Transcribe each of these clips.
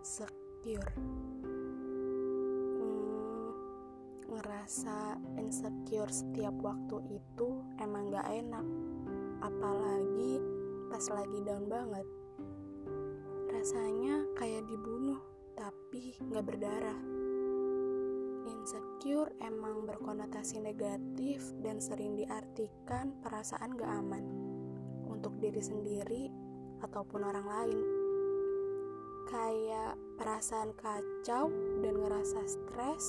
insecure. Hmm, ngerasa insecure setiap waktu itu emang gak enak. Apalagi pas lagi down banget. Rasanya kayak dibunuh tapi gak berdarah. Insecure emang berkonotasi negatif dan sering diartikan perasaan gak aman untuk diri sendiri ataupun orang lain kayak perasaan kacau dan ngerasa stres,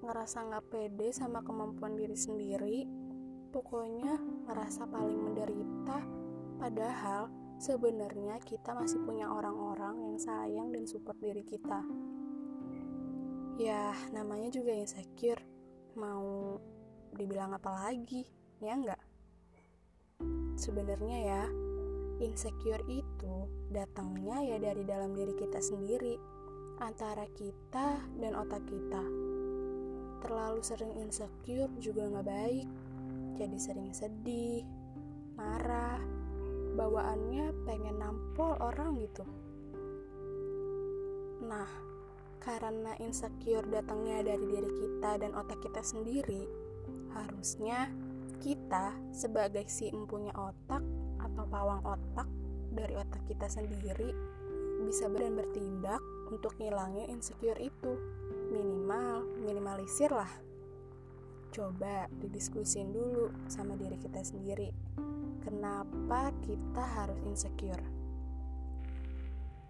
ngerasa nggak pede sama kemampuan diri sendiri, pokoknya ngerasa paling menderita. Padahal sebenarnya kita masih punya orang-orang yang sayang dan support diri kita. Ya, namanya juga insecure. Mau dibilang apa lagi? Ya enggak? Sebenarnya ya, insecure itu datangnya ya dari dalam diri kita sendiri, antara kita dan otak kita. Terlalu sering insecure juga nggak baik, jadi sering sedih, marah, bawaannya pengen nampol orang gitu. Nah, karena insecure datangnya dari diri kita dan otak kita sendiri, harusnya kita sebagai si empunya otak atau pawang otak dari otak kita sendiri bisa dan bertindak untuk ngilangin insecure itu. Minimal minimalisir lah coba didiskusin dulu sama diri kita sendiri. Kenapa kita harus insecure?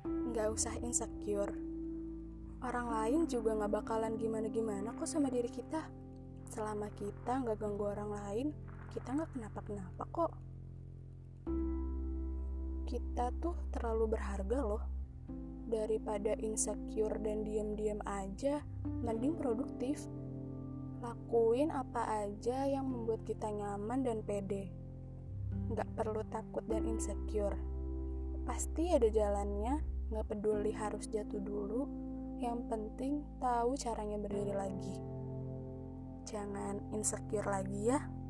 Nggak usah insecure. Orang lain juga nggak bakalan gimana-gimana kok sama diri kita. Selama kita nggak ganggu orang lain kita nggak kenapa-kenapa kok kita tuh terlalu berharga loh. Daripada insecure dan diam-diam aja mending produktif. Lakuin apa aja yang membuat kita nyaman dan pede. Nggak perlu takut dan insecure. Pasti ada jalannya. Nggak peduli harus jatuh dulu. Yang penting tahu caranya berdiri lagi. Jangan insecure lagi ya